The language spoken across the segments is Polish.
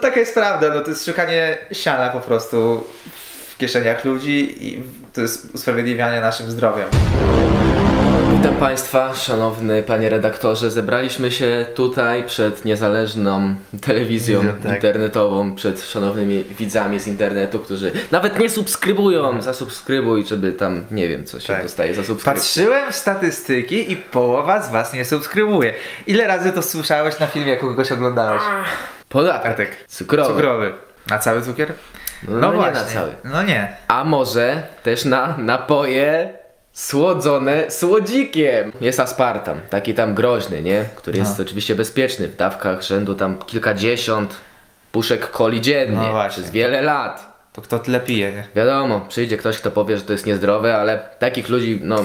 taka jest prawda, no to jest szukanie siana po prostu w kieszeniach ludzi i to jest usprawiedliwianie naszym zdrowiem. Witam Państwa, szanowny panie redaktorze. Zebraliśmy się tutaj przed niezależną telewizją Tak. internetową, przed szanownymi widzami z internetu, którzy nawet nie subskrybują. Zasubskrybuj, żeby tam, nie wiem, co się Tak. dostaje za subskrypcję. Patrzyłem w statystyki i połowa z was nie subskrybuje. Ile razy to słyszałeś na filmie, jak kogoś oglądałeś? Podatek cukrowy. Cukrowy. Na cały cukier? No, nie na cały. No nie. A może też na napoje słodzone słodzikiem. Jest aspartam, taki tam groźny, nie? Który jest No. oczywiście bezpieczny w dawkach rzędu tam kilkadziesiąt puszek coli dziennie No właśnie. przez wiele lat. To kto tyle pije, nie? Wiadomo, przyjdzie ktoś, kto powie, że to jest niezdrowe, ale takich ludzi, no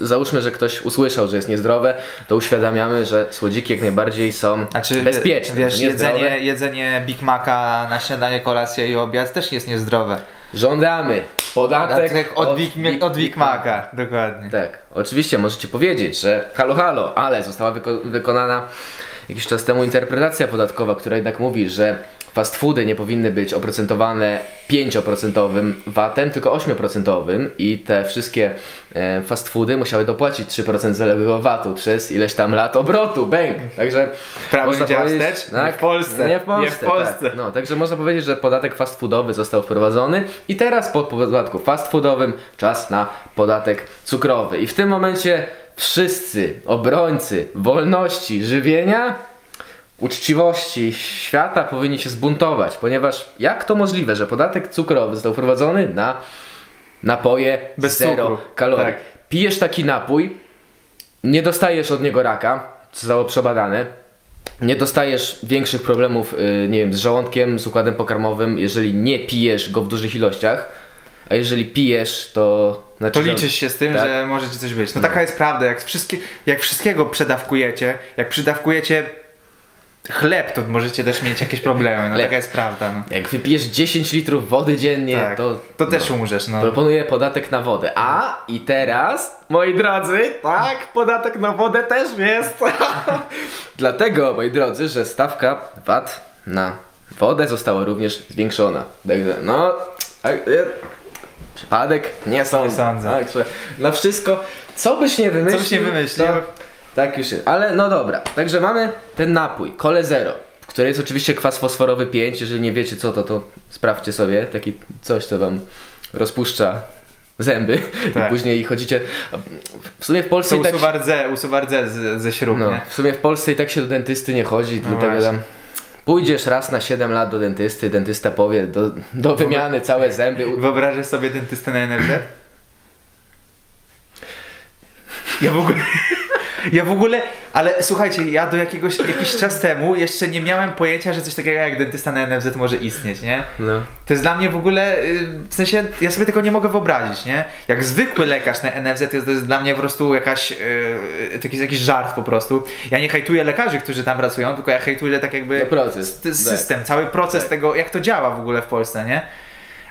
załóżmy, że ktoś usłyszał, że jest niezdrowe, to uświadamiamy, że słodziki jak najbardziej są Znaczy, bezpieczne. Wiesz, niezdrowe. jedzenie, jedzenie Big Maca na śniadanie, kolację i obiad też jest niezdrowe. Żądamy podatek, Tak od, Big, Big- od Big Maca, dokładnie. Tak, oczywiście możecie powiedzieć, że halo, halo, ale została wyko- wykonana jakiś czas temu interpretacja podatkowa, która jednak mówi, że fast foody nie powinny być oprocentowane 5% VAT-em, tylko 8% i te wszystkie e, fast foody musiały dopłacić 3% zaległego VAT-u przez ileś tam lat obrotu, bęk. Także działa powiedzieć- wstecz? Nie w Polsce. Nie w Polsce. Nie w Polsce. Tak. No, także można powiedzieć, że podatek fast foodowy został wprowadzony i teraz po podatku fast foodowym czas na podatek cukrowy. I w tym momencie wszyscy obrońcy wolności żywienia, uczciwości świata powinni się zbuntować, ponieważ jak to możliwe, że podatek cukrowy został wprowadzony na napoje Bez zero cukru. kalorii. Tak. Pijesz taki napój, nie dostajesz od niego raka, co zostało przebadane. Nie dostajesz większych problemów, y, nie wiem, z żołądkiem, z układem pokarmowym, jeżeli nie pijesz go w dużych ilościach. A jeżeli pijesz, to znaczy, To liczysz się z tym, tak. że może ci coś być. No, taka jest prawda, jak, wszystkie, jak wszystkiego przedawkujecie, jak przydawkujecie chleb, to możecie też mieć jakieś problemy, no taka jest prawda. No. Jak wypijesz 10 litrów wody dziennie, Tak, to, to też no, umrzesz, no. Proponuję podatek na wodę. A i teraz, moi drodzy, tak, podatek na wodę też jest. Dlatego, moi drodzy, że stawka VAT na wodę została również zwiększona. Także, no, tak, e, przypadek nie sądzę. Nie sądzę. Także na wszystko, co byś nie wymyślił. Co byś nie wymyślił. to- tak już jest. Ale no dobra, także mamy ten napój, Kole Zero, w której jest oczywiście kwas fosforowy 5. Jeżeli nie wiecie co to, to sprawdźcie sobie. Taki coś, co wam rozpuszcza zęby Tak. i później chodzicie. W sumie w Polsce tak, usuwa rdze, usuwa rdze z, ze śrub, no, nie? w sumie w Polsce i tak się do dentysty nie chodzi, dlatego właśnie. tam pójdziesz raz na 7 lat do dentysty, dentysta powie do, do wymiany całe zęby. Wyobrażasz sobie dentystę na NFZ? Ja w ogóle... Ja w ogóle, ale słuchajcie, ja do jakiegoś jakiś czas temu jeszcze nie miałem pojęcia, że coś takiego jak dentysta na NFZ może istnieć, nie? No. To jest dla mnie w ogóle, y, w sensie, ja sobie tego nie mogę wyobrazić, nie? Jak zwykły lekarz na NFZ to jest, to jest dla mnie po prostu jakaś, yy, jest jakiś żart po prostu. Ja nie hejtuję lekarzy, którzy tam pracują, tylko ja hejtuję tak jakby No proces. Tak. system, cały proces Tak. tego, jak to działa w ogóle w Polsce, nie?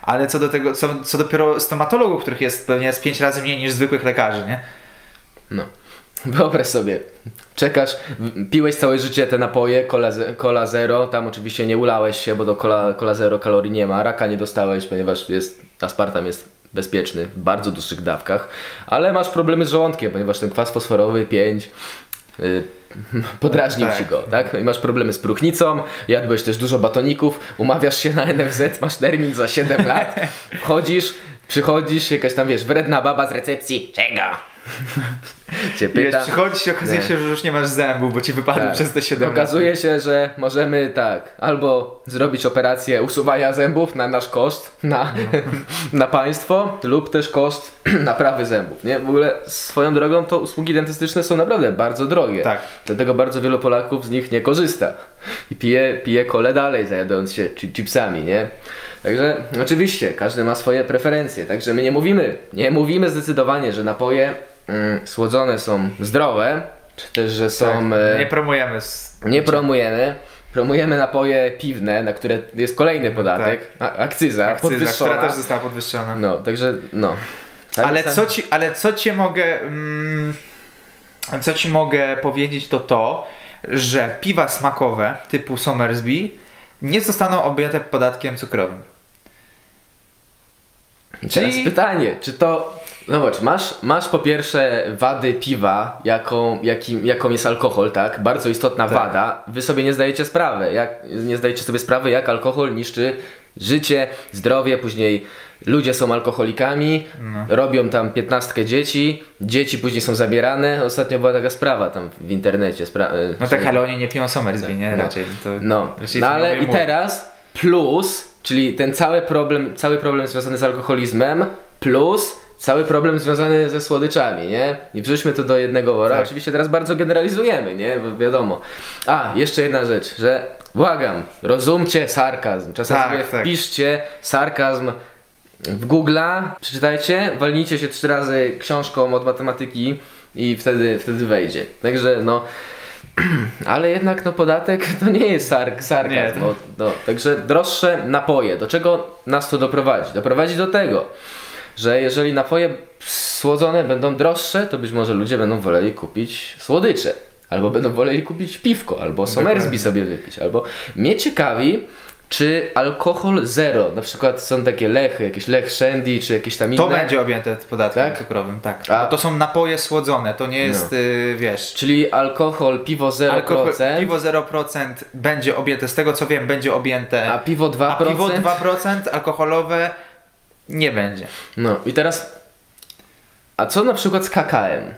Ale co do tego, co, co dopiero stomatologów, których jest pewnie z pięć razy mniej niż zwykłych lekarzy, nie? No. Wyobraź sobie, czekasz, piłeś całe życie te napoje, cola, cola zero, tam oczywiście nie ulałeś się, bo do cola, cola zero kalorii nie ma, raka nie dostałeś, ponieważ jest, aspartam jest bezpieczny w bardzo dużych dawkach, ale masz problemy z żołądkiem, ponieważ ten kwas fosforowy 5 y, podrażnił Tak. ci go, tak? I masz problemy z próchnicą, jadłeś też dużo batoników, umawiasz się na NFZ, masz termin za 7 lat, wchodzisz, przychodzisz, jakaś tam wiesz, wredna baba z recepcji, czego? Cię wiesz, pyta. przychodzisz i okazuje Nie. się, że już nie masz zębów, bo ci wypadły Tak. przez te 7 lat. Okazuje się, że możemy tak, albo zrobić operację usuwania zębów na nasz koszt, na, na państwo, lub też koszt naprawy zębów. Nie? W ogóle swoją drogą to usługi dentystyczne są naprawdę bardzo drogie. Tak. Dlatego bardzo wielu Polaków z nich nie korzysta. I pije, pije kole dalej, zajadając się chi- chipsami, nie? Także oczywiście każdy ma swoje preferencje, także my nie mówimy, nie mówimy zdecydowanie, że napoje mm, słodzone są zdrowe, czy też, że są... Tak, e, nie promujemy. Nie promujemy. Promujemy napoje piwne, na które jest kolejny podatek, a, akcyza, Akcyza, podwyższona. która też została podwyższona. No, także no. Tak, Ale tak. co ci, ale co ci mogę, mm, co ci mogę powiedzieć to to, że piwa smakowe typu Somersby nie zostaną objęte podatkiem cukrowym. Teraz Czyli- pytanie, czy to. No zobacz, masz, masz po pierwsze wady piwa, jaką, jakim, jaką jest alkohol, tak? Bardzo istotna Tak. wada. Wy sobie nie zdajecie sprawy, jak, nie zdajecie sobie sprawy, jak alkohol niszczy życie, zdrowie, później ludzie są alkoholikami, No. robią tam piętnastkę dzieci, dzieci później są zabierane. Ostatnio była taka sprawa tam w internecie. Spra- e, No tak, ale oni nie piją Somersby, nie? No. Raczej. To No, raczej no ale i teraz plus, czyli ten cały problem, cały problem związany z alkoholizmem, plus cały problem związany ze słodyczami, nie? I wrzućmy to do jednego wora. Tak. Oczywiście teraz bardzo generalizujemy, nie? Bo wiadomo. A, jeszcze jedna rzecz, że błagam, rozumcie sarkazm. Czasem Tak, sobie tak. wpiszcie sarkazm w Google'a, przeczytajcie, walnijcie się trzy razy książką od matematyki i wtedy, wtedy wejdzie. Także no, ale jednak no podatek to nie jest sark, sarkazm. Nie. No, także droższe napoje. Do czego nas to doprowadzi? Doprowadzi do tego, że jeżeli napoje słodzone będą droższe, to być może ludzie będą woleli kupić słodycze. Albo będą woleli kupić piwko, albo Somersby sobie wypić. Albo mnie ciekawi, czy alkohol zero, na przykład są takie lechy, jakieś lech shandy, czy jakieś tam inne. To będzie objęte podatkiem Tak? cukrowym, tak. A- to są napoje słodzone, to nie jest, y, wiesz... Czyli alkohol, piwo 0%, Alkohol, piwo 0% będzie objęte, z tego co wiem, będzie objęte. a piwo 2%. A piwo 2% alkoholowe nie będzie. No i teraz, a co na przykład z kakałem?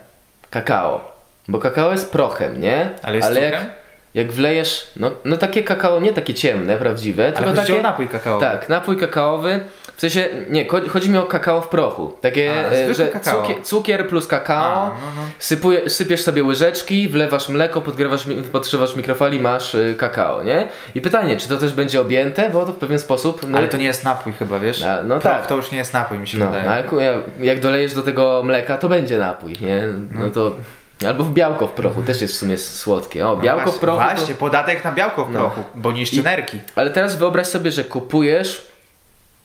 Kakao. Bo kakao jest prochem, nie? Ale jest jak, jak wlejesz, no, no takie kakao, nie takie ciemne, prawdziwe, Ale tylko chodzi takie... o napój kakaowy. Tak, napój kakaowy. W sensie, nie, chodzi mi o kakao w prochu. Takie, A, e, że kakao. cukier, cukier plus kakao. A, no, no. Sypuje, sypiesz sobie łyżeczki, wlewasz mleko, podgrywasz, mi- podszywasz mikrofali, masz y, kakao, nie? I pytanie, czy to też będzie objęte, bo to w pewien sposób... No, Ale to nie jest napój chyba, wiesz? A, no to, tak. To już nie jest napój, mi się No, wydaje. ale jak, dolejesz do tego mleka, to będzie napój, nie? No to... Albo w białko w prochu, też jest w sumie słodkie. O, białko no w właśnie, prochu. to- Właśnie, podatek na białko w No. prochu, bo niszczy nerki. Ale teraz wyobraź sobie, że kupujesz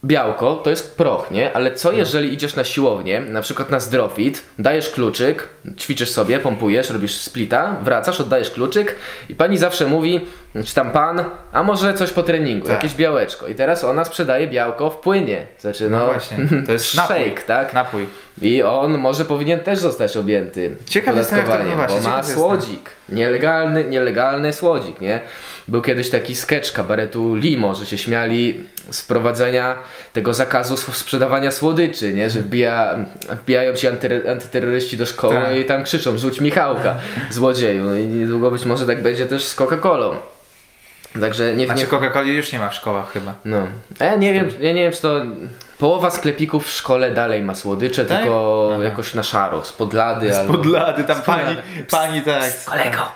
białko, to jest proch, nie? Ale No. co jeżeli idziesz na siłownię, na przykład na zdrowit, dajesz kluczyk, ćwiczysz sobie, pompujesz, robisz splita, wracasz, oddajesz kluczyk i pani zawsze mówi, czy tam pan, a może coś po treningu, Tak. jakieś białeczko. I teraz ona sprzedaje białko w płynie. Znaczy, no, No, właśnie, to jest napój. shake, tak? Napój. I on może powinien też zostać objęty Ciekaw jestem, jak to- podatkowaniem, no właśnie, bo ma jestem. słodzik. Nielegalny, nielegalny słodzik, nie? Był kiedyś taki sketch kabaretu Limo, że się śmiali z wprowadzenia tego zakazu sprzedawania słodyczy, nie? Że wbija, wbijają ci anty, antyterroryści do szkoły Tak. i tam krzyczą, rzuć Michałka, złodzieju. No i niedługo być może tak będzie też z Coca-Colą. Także nie, Znaczy nie, Coca-Coli już nie ma w szkołach chyba. no. A ja nie wiem, ja nie wiem, czy to. Połowa sklepików w szkole dalej ma słodycze, Tak? tylko Aha. jakoś na szaro, z podlady albo. Podlady, tam pani, pani tak. Kolego!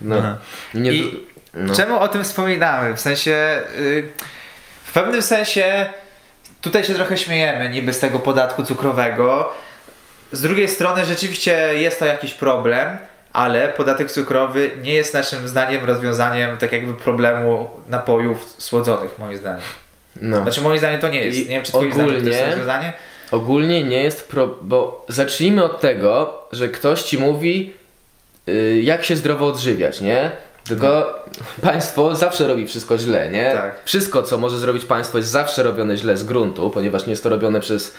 No. Aha. Nie, I no. Czemu o tym wspominamy? W sensie, y, w pewnym sensie, tutaj się trochę śmiejemy niby z tego podatku cukrowego. Z drugiej strony rzeczywiście jest to jakiś problem, ale podatek cukrowy nie jest naszym zdaniem rozwiązaniem tak jakby problemu napojów słodzonych, moim zdaniem. no. Znaczy moim zdaniem to nie jest. I Nie wiem czy twoim zdaniem to jest ogólnie- rozwiązanie? Ogólnie nie jest pro... bo zacznijmy od tego, że ktoś ci mówi y, jak się zdrowo odżywiać, nie? Tylko państwo zawsze robi wszystko źle, nie? Tak. Wszystko, co może zrobić państwo jest zawsze robione źle z gruntu, ponieważ nie jest to robione przez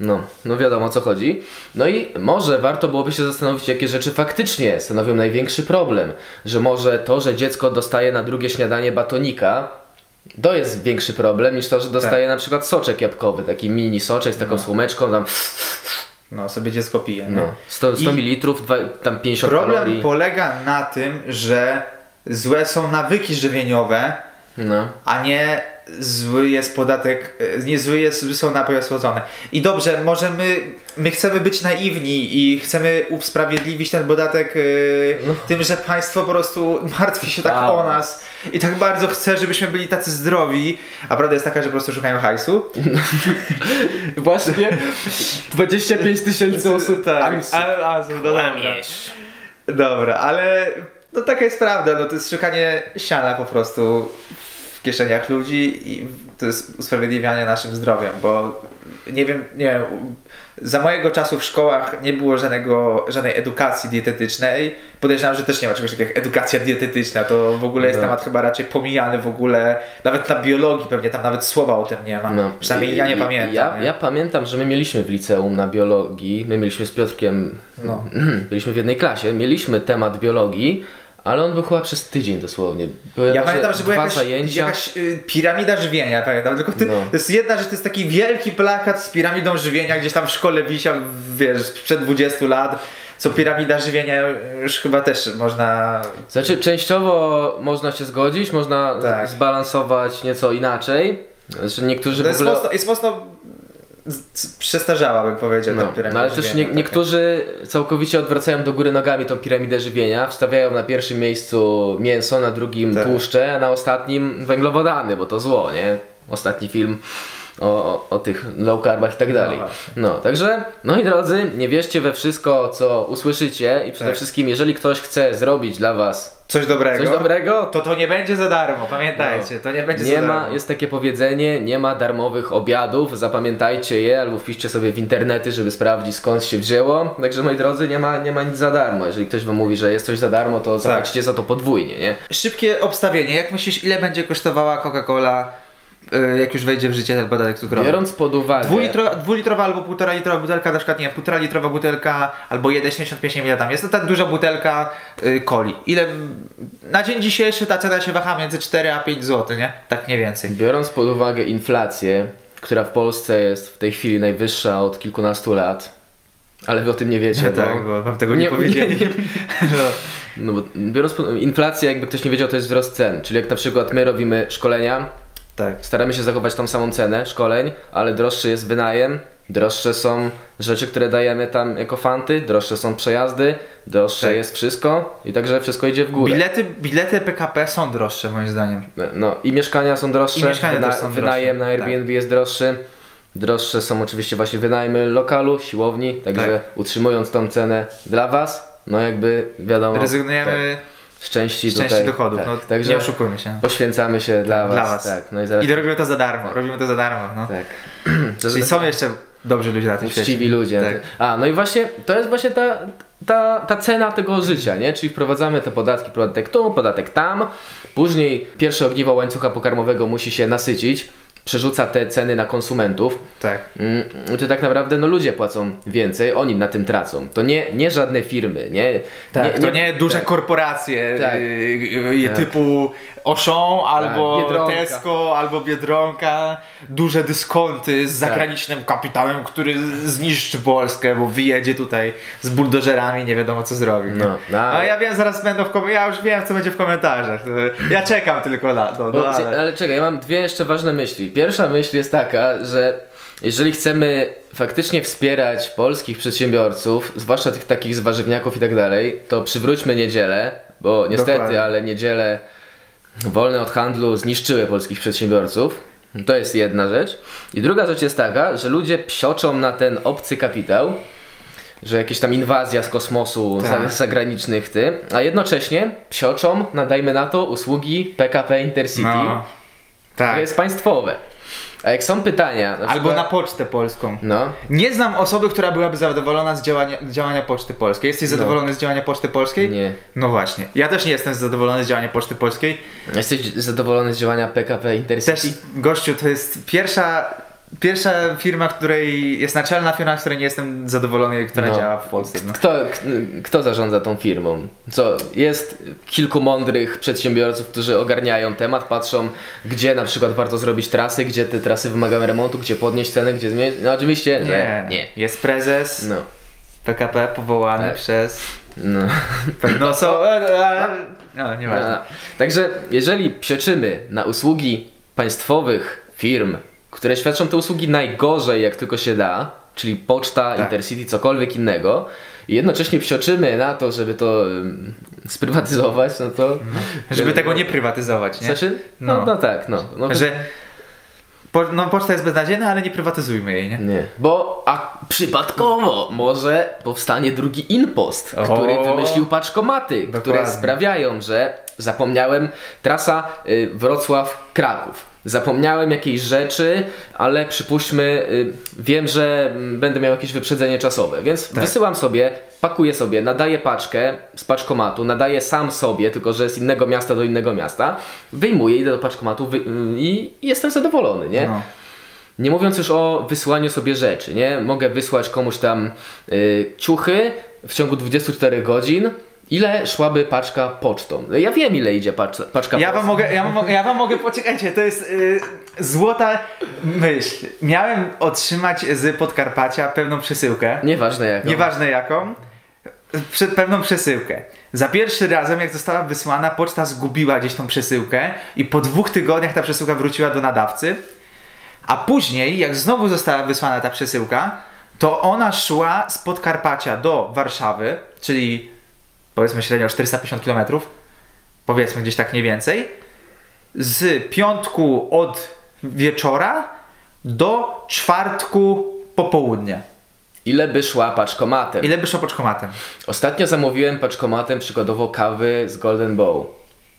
no, no wiadomo o co chodzi. No i może warto byłoby się zastanowić, jakie rzeczy faktycznie stanowią największy problem. Że może to, że dziecko dostaje na drugie śniadanie batonika, to jest większy problem niż to, że dostaje na przykład soczek jabłkowy, taki mini soczek z taką słomeczką, tam No, sobie dziecko pije. no, 100, 100 I- ml, tam 50 Problem kalorii. polega na tym, że złe są nawyki żywieniowe, No. a nie zły jest podatek, e, nie zły jest, są napoje słodzone. I dobrze, może my, my chcemy być naiwni i chcemy usprawiedliwić ten podatek e, tym, że państwo po prostu martwi się tak A. o nas i tak bardzo chce, żebyśmy byli tacy zdrowi, a prawda jest taka, że po prostu szukają hajsu. Właśnie 25 tysięcy osób tak, a, a, no dobra. Dobra, ale no taka jest prawda, no to jest szukanie siana po prostu w kieszeniach ludzi i to jest usprawiedliwianie naszym zdrowiem, bo nie wiem, nie wiem, za mojego czasu w szkołach nie było żadnego, żadnej edukacji dietetycznej. Podejrzewam, że też nie ma czegoś takiego jak edukacja dietetyczna. To w ogóle jest No. temat chyba raczej pomijany w ogóle. Nawet na biologii pewnie tam nawet słowa o tym nie ma. No. Przynajmniej ja nie pamiętam. Ja, nie? ja pamiętam, że my mieliśmy w liceum na biologii, my mieliśmy z Piotrkiem, No. byliśmy w jednej klasie, mieliśmy temat biologii, ale on był chyba przez tydzień dosłownie. Były Ja pamiętam, że była jakaś, zajęcia. jakaś y, piramida żywienia, pamiętam. Tylko ty, No. to jest jedna rzecz, to jest taki wielki plakat z piramidą żywienia, gdzieś tam w szkole wisiał, wiesz, sprzed 20 lat. Co piramida żywienia już chyba też można. Znaczy, częściowo można się zgodzić, można Tak. zbalansować nieco inaczej. Znaczy, niektórzy To w jest ogóle... mocno, jest mocno z- z- przestarzała, bym powiedział, No, no ale też nie, taka. niektórzy całkowicie odwracają do góry nogami tą piramidę żywienia, wstawiają na pierwszym miejscu mięso, na drugim Tak. tłuszcze, a na ostatnim węglowodany, bo to zło, nie? Ostatni film o, o, o tych low carbach i tak dalej. właśnie. No, także, no i drodzy, nie wierzcie we wszystko, co usłyszycie i przede Tak. wszystkim, jeżeli ktoś chce zrobić dla was Coś dobrego. coś dobrego, To to nie będzie za darmo, pamiętajcie, to nie będzie nie za ma, darmo. jest takie powiedzenie, nie ma darmowych obiadów, zapamiętajcie je albo wpiszcie sobie w internety, żeby sprawdzić skąd się wzięło. Także moi drodzy, nie ma, nie ma nic za darmo. Jeżeli ktoś wam mówi, że jest coś za darmo, Tak. to zapłacicie za to podwójnie, nie? Szybkie obstawienie. Jak myślisz, ile będzie kosztowała Coca-Cola, jak już wejdzie w życie ten podatek cukrowy? Biorąc pod uwagę... Dwulitro, dwulitrowa albo półtora litrowa butelka, na przykład nie wiem, półtora litrowa butelka albo 1,75 ml tam. Jest to tak duża butelka y, coli. Ile na dzień dzisiejszy ta cena się waha między 4 a 5 zł, nie? Tak mniej więcej. Biorąc pod uwagę inflację, która w Polsce jest w tej chwili najwyższa od kilkunastu lat, ale wy o tym nie wiecie, Ja bo... tak, bo wam tego nie, Nie- powiedzieli. No. No bo biorąc pod inflację, jakby ktoś nie wiedział, to jest wzrost cen. Czyli jak na przykład my robimy szkolenia, tak. Staramy się zachować tą samą cenę szkoleń, ale droższy jest wynajem, droższe są rzeczy, które dajemy tam jako fanty, droższe są przejazdy, droższe Tak. jest wszystko i także wszystko idzie w górę. Bilety, bilety PKP są droższe moim zdaniem. No i mieszkania są droższe, I mieszkania też są droższe, wynajem na tak. Airbnb jest droższy. Droższe są oczywiście właśnie wynajmy lokalu, siłowni, także Tak. utrzymując tą cenę dla was, no jakby wiadomo, Rezygnujemy tak, z części części tutaj, dochodów. tak, No, także nie oszukujmy się. poświęcamy się dla was, Dla was. tak, no i zaraz, I robimy to za darmo. Robimy to za darmo. No. tak. Czyli są jeszcze dobrzy ludzie na tym świecie. Uczciwi ludzie. Tak. A, no i właśnie to jest właśnie ta, ta, ta cena tego życia, nie? Czyli wprowadzamy te podatki, podatek tu, podatek tam. Później pierwsze ogniwo łańcucha pokarmowego musi się nasycić, przerzuca te ceny na konsumentów. Tak. Mm, To tak naprawdę no ludzie płacą więcej, oni na tym tracą. To nie, nie żadne firmy, nie? Tak, to nie duże tak. korporacje Tak. y, y, Tak. typu Auchan albo Biedronka. Tesco albo Biedronka, duże dyskonty z zagranicznym kapitałem, który zniszczy Polskę, bo wyjedzie tutaj z buldożerami, nie wiadomo co zrobi. No, no. A ja wiem, zaraz będą w komentarzach, ja już wiem co będzie w komentarzach. Ja czekam tylko na to. No, ale... ale czekaj, ja mam dwie jeszcze ważne myśli. Pierwsza myśl jest taka, że jeżeli chcemy faktycznie wspierać polskich przedsiębiorców, zwłaszcza tych takich z warzywniaków i tak dalej, to przywróćmy niedzielę, bo niestety, Dokładnie. ale niedziele wolne od handlu zniszczyły polskich przedsiębiorców. To jest jedna rzecz. I druga rzecz jest taka, że ludzie psioczą na ten obcy kapitał, że jakieś tam inwazja z kosmosu Tak. za, zagranicznych ty, a jednocześnie psioczą, nadajmy na to, usługi PKP Intercity. no. Tak. To jest państwowe. A jak są pytania, na Albo na przykład, pocztę polską. No, Nie znam osoby, która byłaby zadowolona z działania, działania Poczty Polskiej. Jesteś zadowolony z działania Poczty Polskiej? nie. No właśnie. Ja też nie jestem zadowolony z działania Poczty Polskiej. Jesteś zadowolony z działania PKP Intercity? Też, gościu, to jest pierwsza, pierwsza firma, której jest naczelna firma, z której nie jestem zadowolony, która No. działa w Polsce. No. Kto, kto zarządza tą firmą? Co, jest kilku mądrych przedsiębiorców, którzy ogarniają temat, patrzą, gdzie na przykład warto zrobić trasy, gdzie te trasy wymagają remontu, gdzie podnieść cenę, gdzie zmienić. No oczywiście, że nie. Jest prezes No, PKP powołany Tak. przez... no. No co? e, e, No, nieważne. A, Także jeżeli psioczymy na usługi państwowych firm, które świadczą te usługi najgorzej jak tylko się da, czyli poczta, Tak. Intercity, cokolwiek innego, i jednocześnie psioczymy na to, żeby to sprywatyzować, no to... Żeby tego nie prywatyzować, nie? Znaczy, no, No. no. tak, no. no Że... Po, no poczta jest beznadziejna, ale nie prywatyzujmy jej, nie? Nie, bo a przypadkowo może powstanie drugi impost, O. który wymyślił paczkomaty, które Dokładnie. sprawiają, że zapomniałem, trasa y, Wrocław-Kraków. Zapomniałem jakiejś rzeczy, ale przypuśćmy, y, wiem, że będę miał jakieś wyprzedzenie czasowe, więc wysyłam sobie, pakuję sobie, nadaję paczkę z paczkomatu, nadaję sam sobie, tylko że z innego miasta do innego miasta, wyjmuję, idę do paczkomatu wy- y, i jestem zadowolony, nie? No. Nie mówiąc już o wysyłaniu sobie rzeczy, nie? Mogę wysłać komuś tam y, ciuchy w ciągu 24 godzin. Ile szłaby paczka pocztą? Ja wiem ile idzie paczka, paczka Ja wam mogę, ja wam, ja wam mogę, poczekajcie, to jest y, złota myśl. Miałem otrzymać z Podkarpacia pewną przesyłkę, Nieważne jak. nieważne jaką, przed pewną przesyłkę. Za pierwszy razem, jak została wysłana, poczta zgubiła gdzieś tą przesyłkę i po dwóch tygodniach ta przesyłka wróciła do nadawcy, a później, jak znowu została wysłana ta przesyłka, to ona szła z Podkarpacia do Warszawy, czyli powiedzmy średnio 450 km, powiedzmy gdzieś tak mniej więcej, z piątku od wieczora do czwartku popołudnia. Ile by szła paczkomatem? Ile by szło poczkomatem? Ostatnio zamówiłem paczkomatem przykładowo kawy z Golden Bow.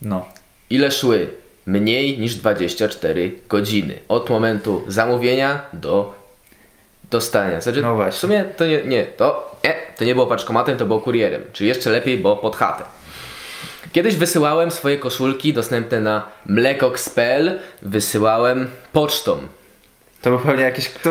No. Ile szły? Mniej niż 24 godziny. Od momentu zamówienia do dostania. Znaczy, No właśnie. W sumie to nie, nie, to nie, to nie było paczkomatem, to było kurierem. Czy jeszcze lepiej, bo pod chatę. Kiedyś wysyłałem swoje koszulki dostępne na mlekox.pl. Wysyłałem pocztą. To był pewnie jakieś... To...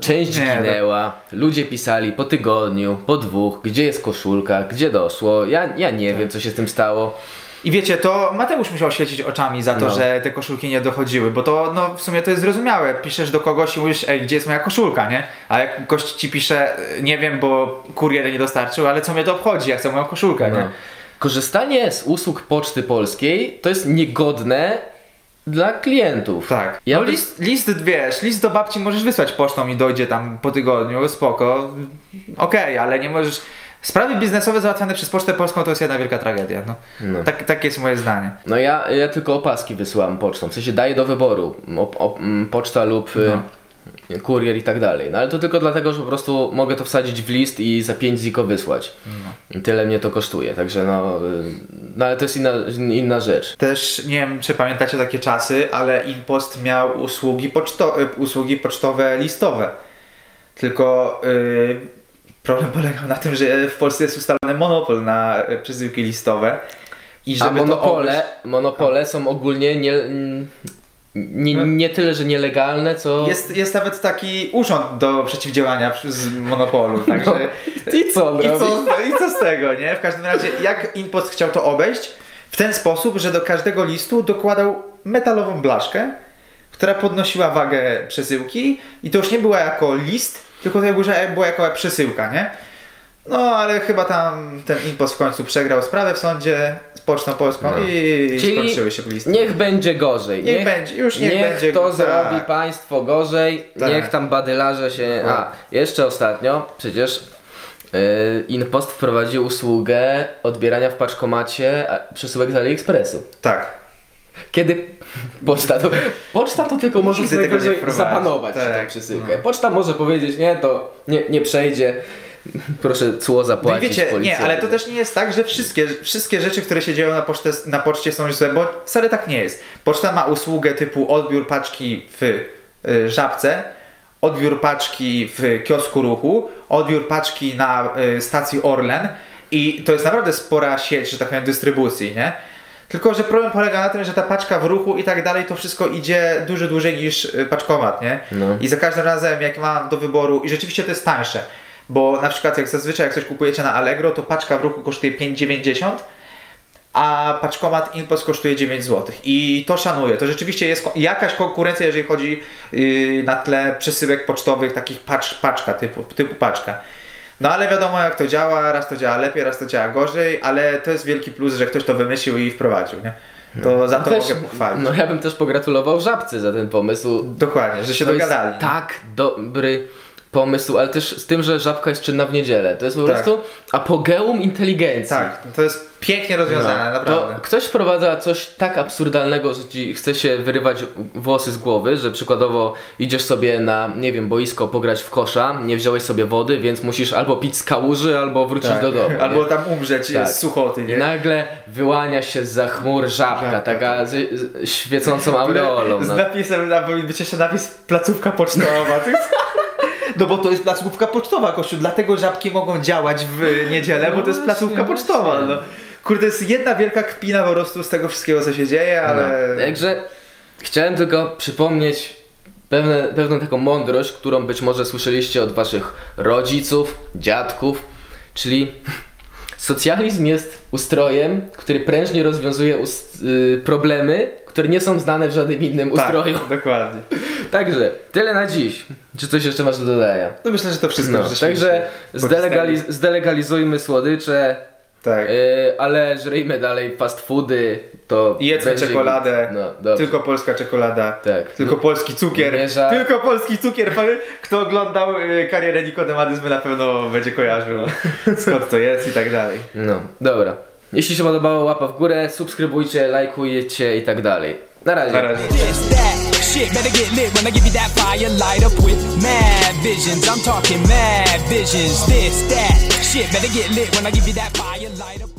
Część Nie, ginęła, ludzie pisali po tygodniu, po dwóch, gdzie jest koszulka, gdzie doszło. Ja, ja nie Tak. wiem, co się z tym stało. I wiecie, to Mateusz musiał świecić oczami za to, No. że te koszulki nie dochodziły, bo to no, w sumie to jest zrozumiałe. Piszesz do kogoś i mówisz, ej, gdzie jest moja koszulka, nie? A jak gość ci pisze, nie wiem, bo kurier nie dostarczył, ale co mnie to obchodzi, ja chcę moją koszulkę, nie? No. Korzystanie z usług Poczty Polskiej to jest niegodne dla klientów. Tak. Ja no list, list, wiesz, list do babci możesz wysłać pocztą i dojdzie tam po tygodniu, spoko. Okej, ale nie możesz... Sprawy biznesowe załatwiane przez Pocztę Polską to jest jedna wielka tragedia, no. No. Tak, takie jest moje zdanie. No ja, ja tylko opaski wysyłam pocztą, w sensie daję do wyboru o, o, poczta lub y, kurier i tak dalej. No ale to tylko dlatego, że po prostu mogę to wsadzić w list i za 5 ziko wysłać. I Tyle mnie to kosztuje, także no, y, no ale to jest inna, inna rzecz. Też nie wiem, czy pamiętacie takie czasy, ale Impost miał usługi, poczto, y, usługi pocztowe listowe. Tylko problem polegał na tym, że w Polsce jest ustalony monopol na y, przesyłki listowe. I A żeby to monopole, obejść- monopole są ogólnie nie, nie, nie tyle, że nielegalne, co... jest, jest nawet taki urząd do przeciwdziałania z monopolu, także... I co on I co, I co z tego, nie? W każdym razie, jak Impost chciał to obejść? W ten sposób, że do każdego listu dokładał metalową blaszkę, która podnosiła wagę przesyłki i to już nie była jako list, tylko to była, jako przesyłka, nie? No, ale chyba tam ten Impost w końcu przegrał sprawę w sądzie z Pocztą Polską No. i Czyli skończyły się listy. Niech będzie gorzej. Niech będzie, już niech będzie, to tak. zrobi państwo gorzej, Tak. niech tam badylarze się... A, jeszcze ostatnio przecież yy, Inpost wprowadził usługę odbierania w paczkomacie przesyłek z AliExpressu. Tak. Kiedy poczta to, poczta to tylko może tego nie zapanować Tak. tę przesyłkę. Poczta może powiedzieć, nie, to nie, nie przejdzie, proszę cło No zapłacić wiecie, nie, ale to też nie jest tak, że wszystkie, wszystkie rzeczy, które się dzieją na, poczcie, na poczcie są złe, bo wcale tak nie jest. Poczta ma usługę typu odbiór paczki w y, żabce, odbiór paczki w kiosku ruchu, odbiór paczki na y, stacji Orlen i to jest naprawdę spora sieć, że tak powiem, dystrybucji, nie? Tylko, że problem polega na tym, że ta paczka w ruchu i tak dalej, to wszystko idzie dużo dłużej niż y, paczkomat, nie? No. I za każdym razem, jak mam do wyboru, i rzeczywiście to jest tańsze, bo na przykład jak zazwyczaj jak coś kupujecie na Allegro, to paczka w ruchu kosztuje 5,90, a paczkomat Impost kosztuje 9 zł. I to szanuję. To rzeczywiście jest jakaś konkurencja, jeżeli chodzi yy, na tle przesyłek pocztowych, takich pacz, paczka, typu, typu paczka. No ale wiadomo jak to działa, raz to działa lepiej, raz to działa gorzej, ale to jest wielki plus, że ktoś to wymyślił i wprowadził, nie? To za to Też- mogę pochwalić. No ja bym też pogratulował Żabce za ten pomysł. Dokładnie, że się To dogadali. jest tak dobry pomysł, ale też z tym, że żabka jest czynna w niedzielę. To jest po Tak. prostu apogeum inteligencji. Tak, to jest pięknie rozwiązane, No, naprawdę. To ktoś wprowadza coś tak absurdalnego, że ci chce się wyrywać włosy z głowy, że przykładowo idziesz sobie na, nie wiem, boisko pograć w kosza, nie wziąłeś sobie wody, więc musisz albo pić z kałuży, albo wrócić Tak. do domu. Albo tam umrzeć Tak. z suchoty, I nie? nagle wyłania się za chmur żabka, Żabka, taka z, z świecącą aureolą. Z No. napisem, na- powinien być jeszcze napis placówka pocztowa. No bo to jest placówka pocztowa, Kościół, dlatego żabki mogą działać w niedzielę, bo to jest No placówka właśnie, pocztowa. właśnie. No. Kurde, jest jedna wielka kpina po prostu z tego wszystkiego, co się dzieje, ale... No. Także chciałem tylko przypomnieć pewne, pewną taką mądrość, którą być może słyszeliście od waszych rodziców, dziadków, czyli socjalizm jest ustrojem, który prężnie rozwiązuje ust- y, problemy, które nie są znane w żadnym innym ustroju. Tak, dokładnie. Także tyle na dziś. Czy coś jeszcze masz do dodania? No myślę, że to wszystko. No, także zdelegaliz- zdelegalizujmy słodycze, Tak. y, ale żyjmy dalej fast foody. To jedzmy będzie- czekoladę. No. Tylko polska czekolada. Tak. Tylko polski cukier. Nie ża- Tylko polski cukier. Kto oglądał y, karierę Nikodemadysmy na pewno będzie kojarzył skąd to jest i tak dalej. No, dobra. Jeśli się podobało, łapa w górę, subskrybujcie, lajkujcie i tak dalej. Na razie. Na razie. Shit better get lit when I give you that fire light up with mad visions. I'm talking mad visions. This, that, shit better get lit when I give you that fire light up.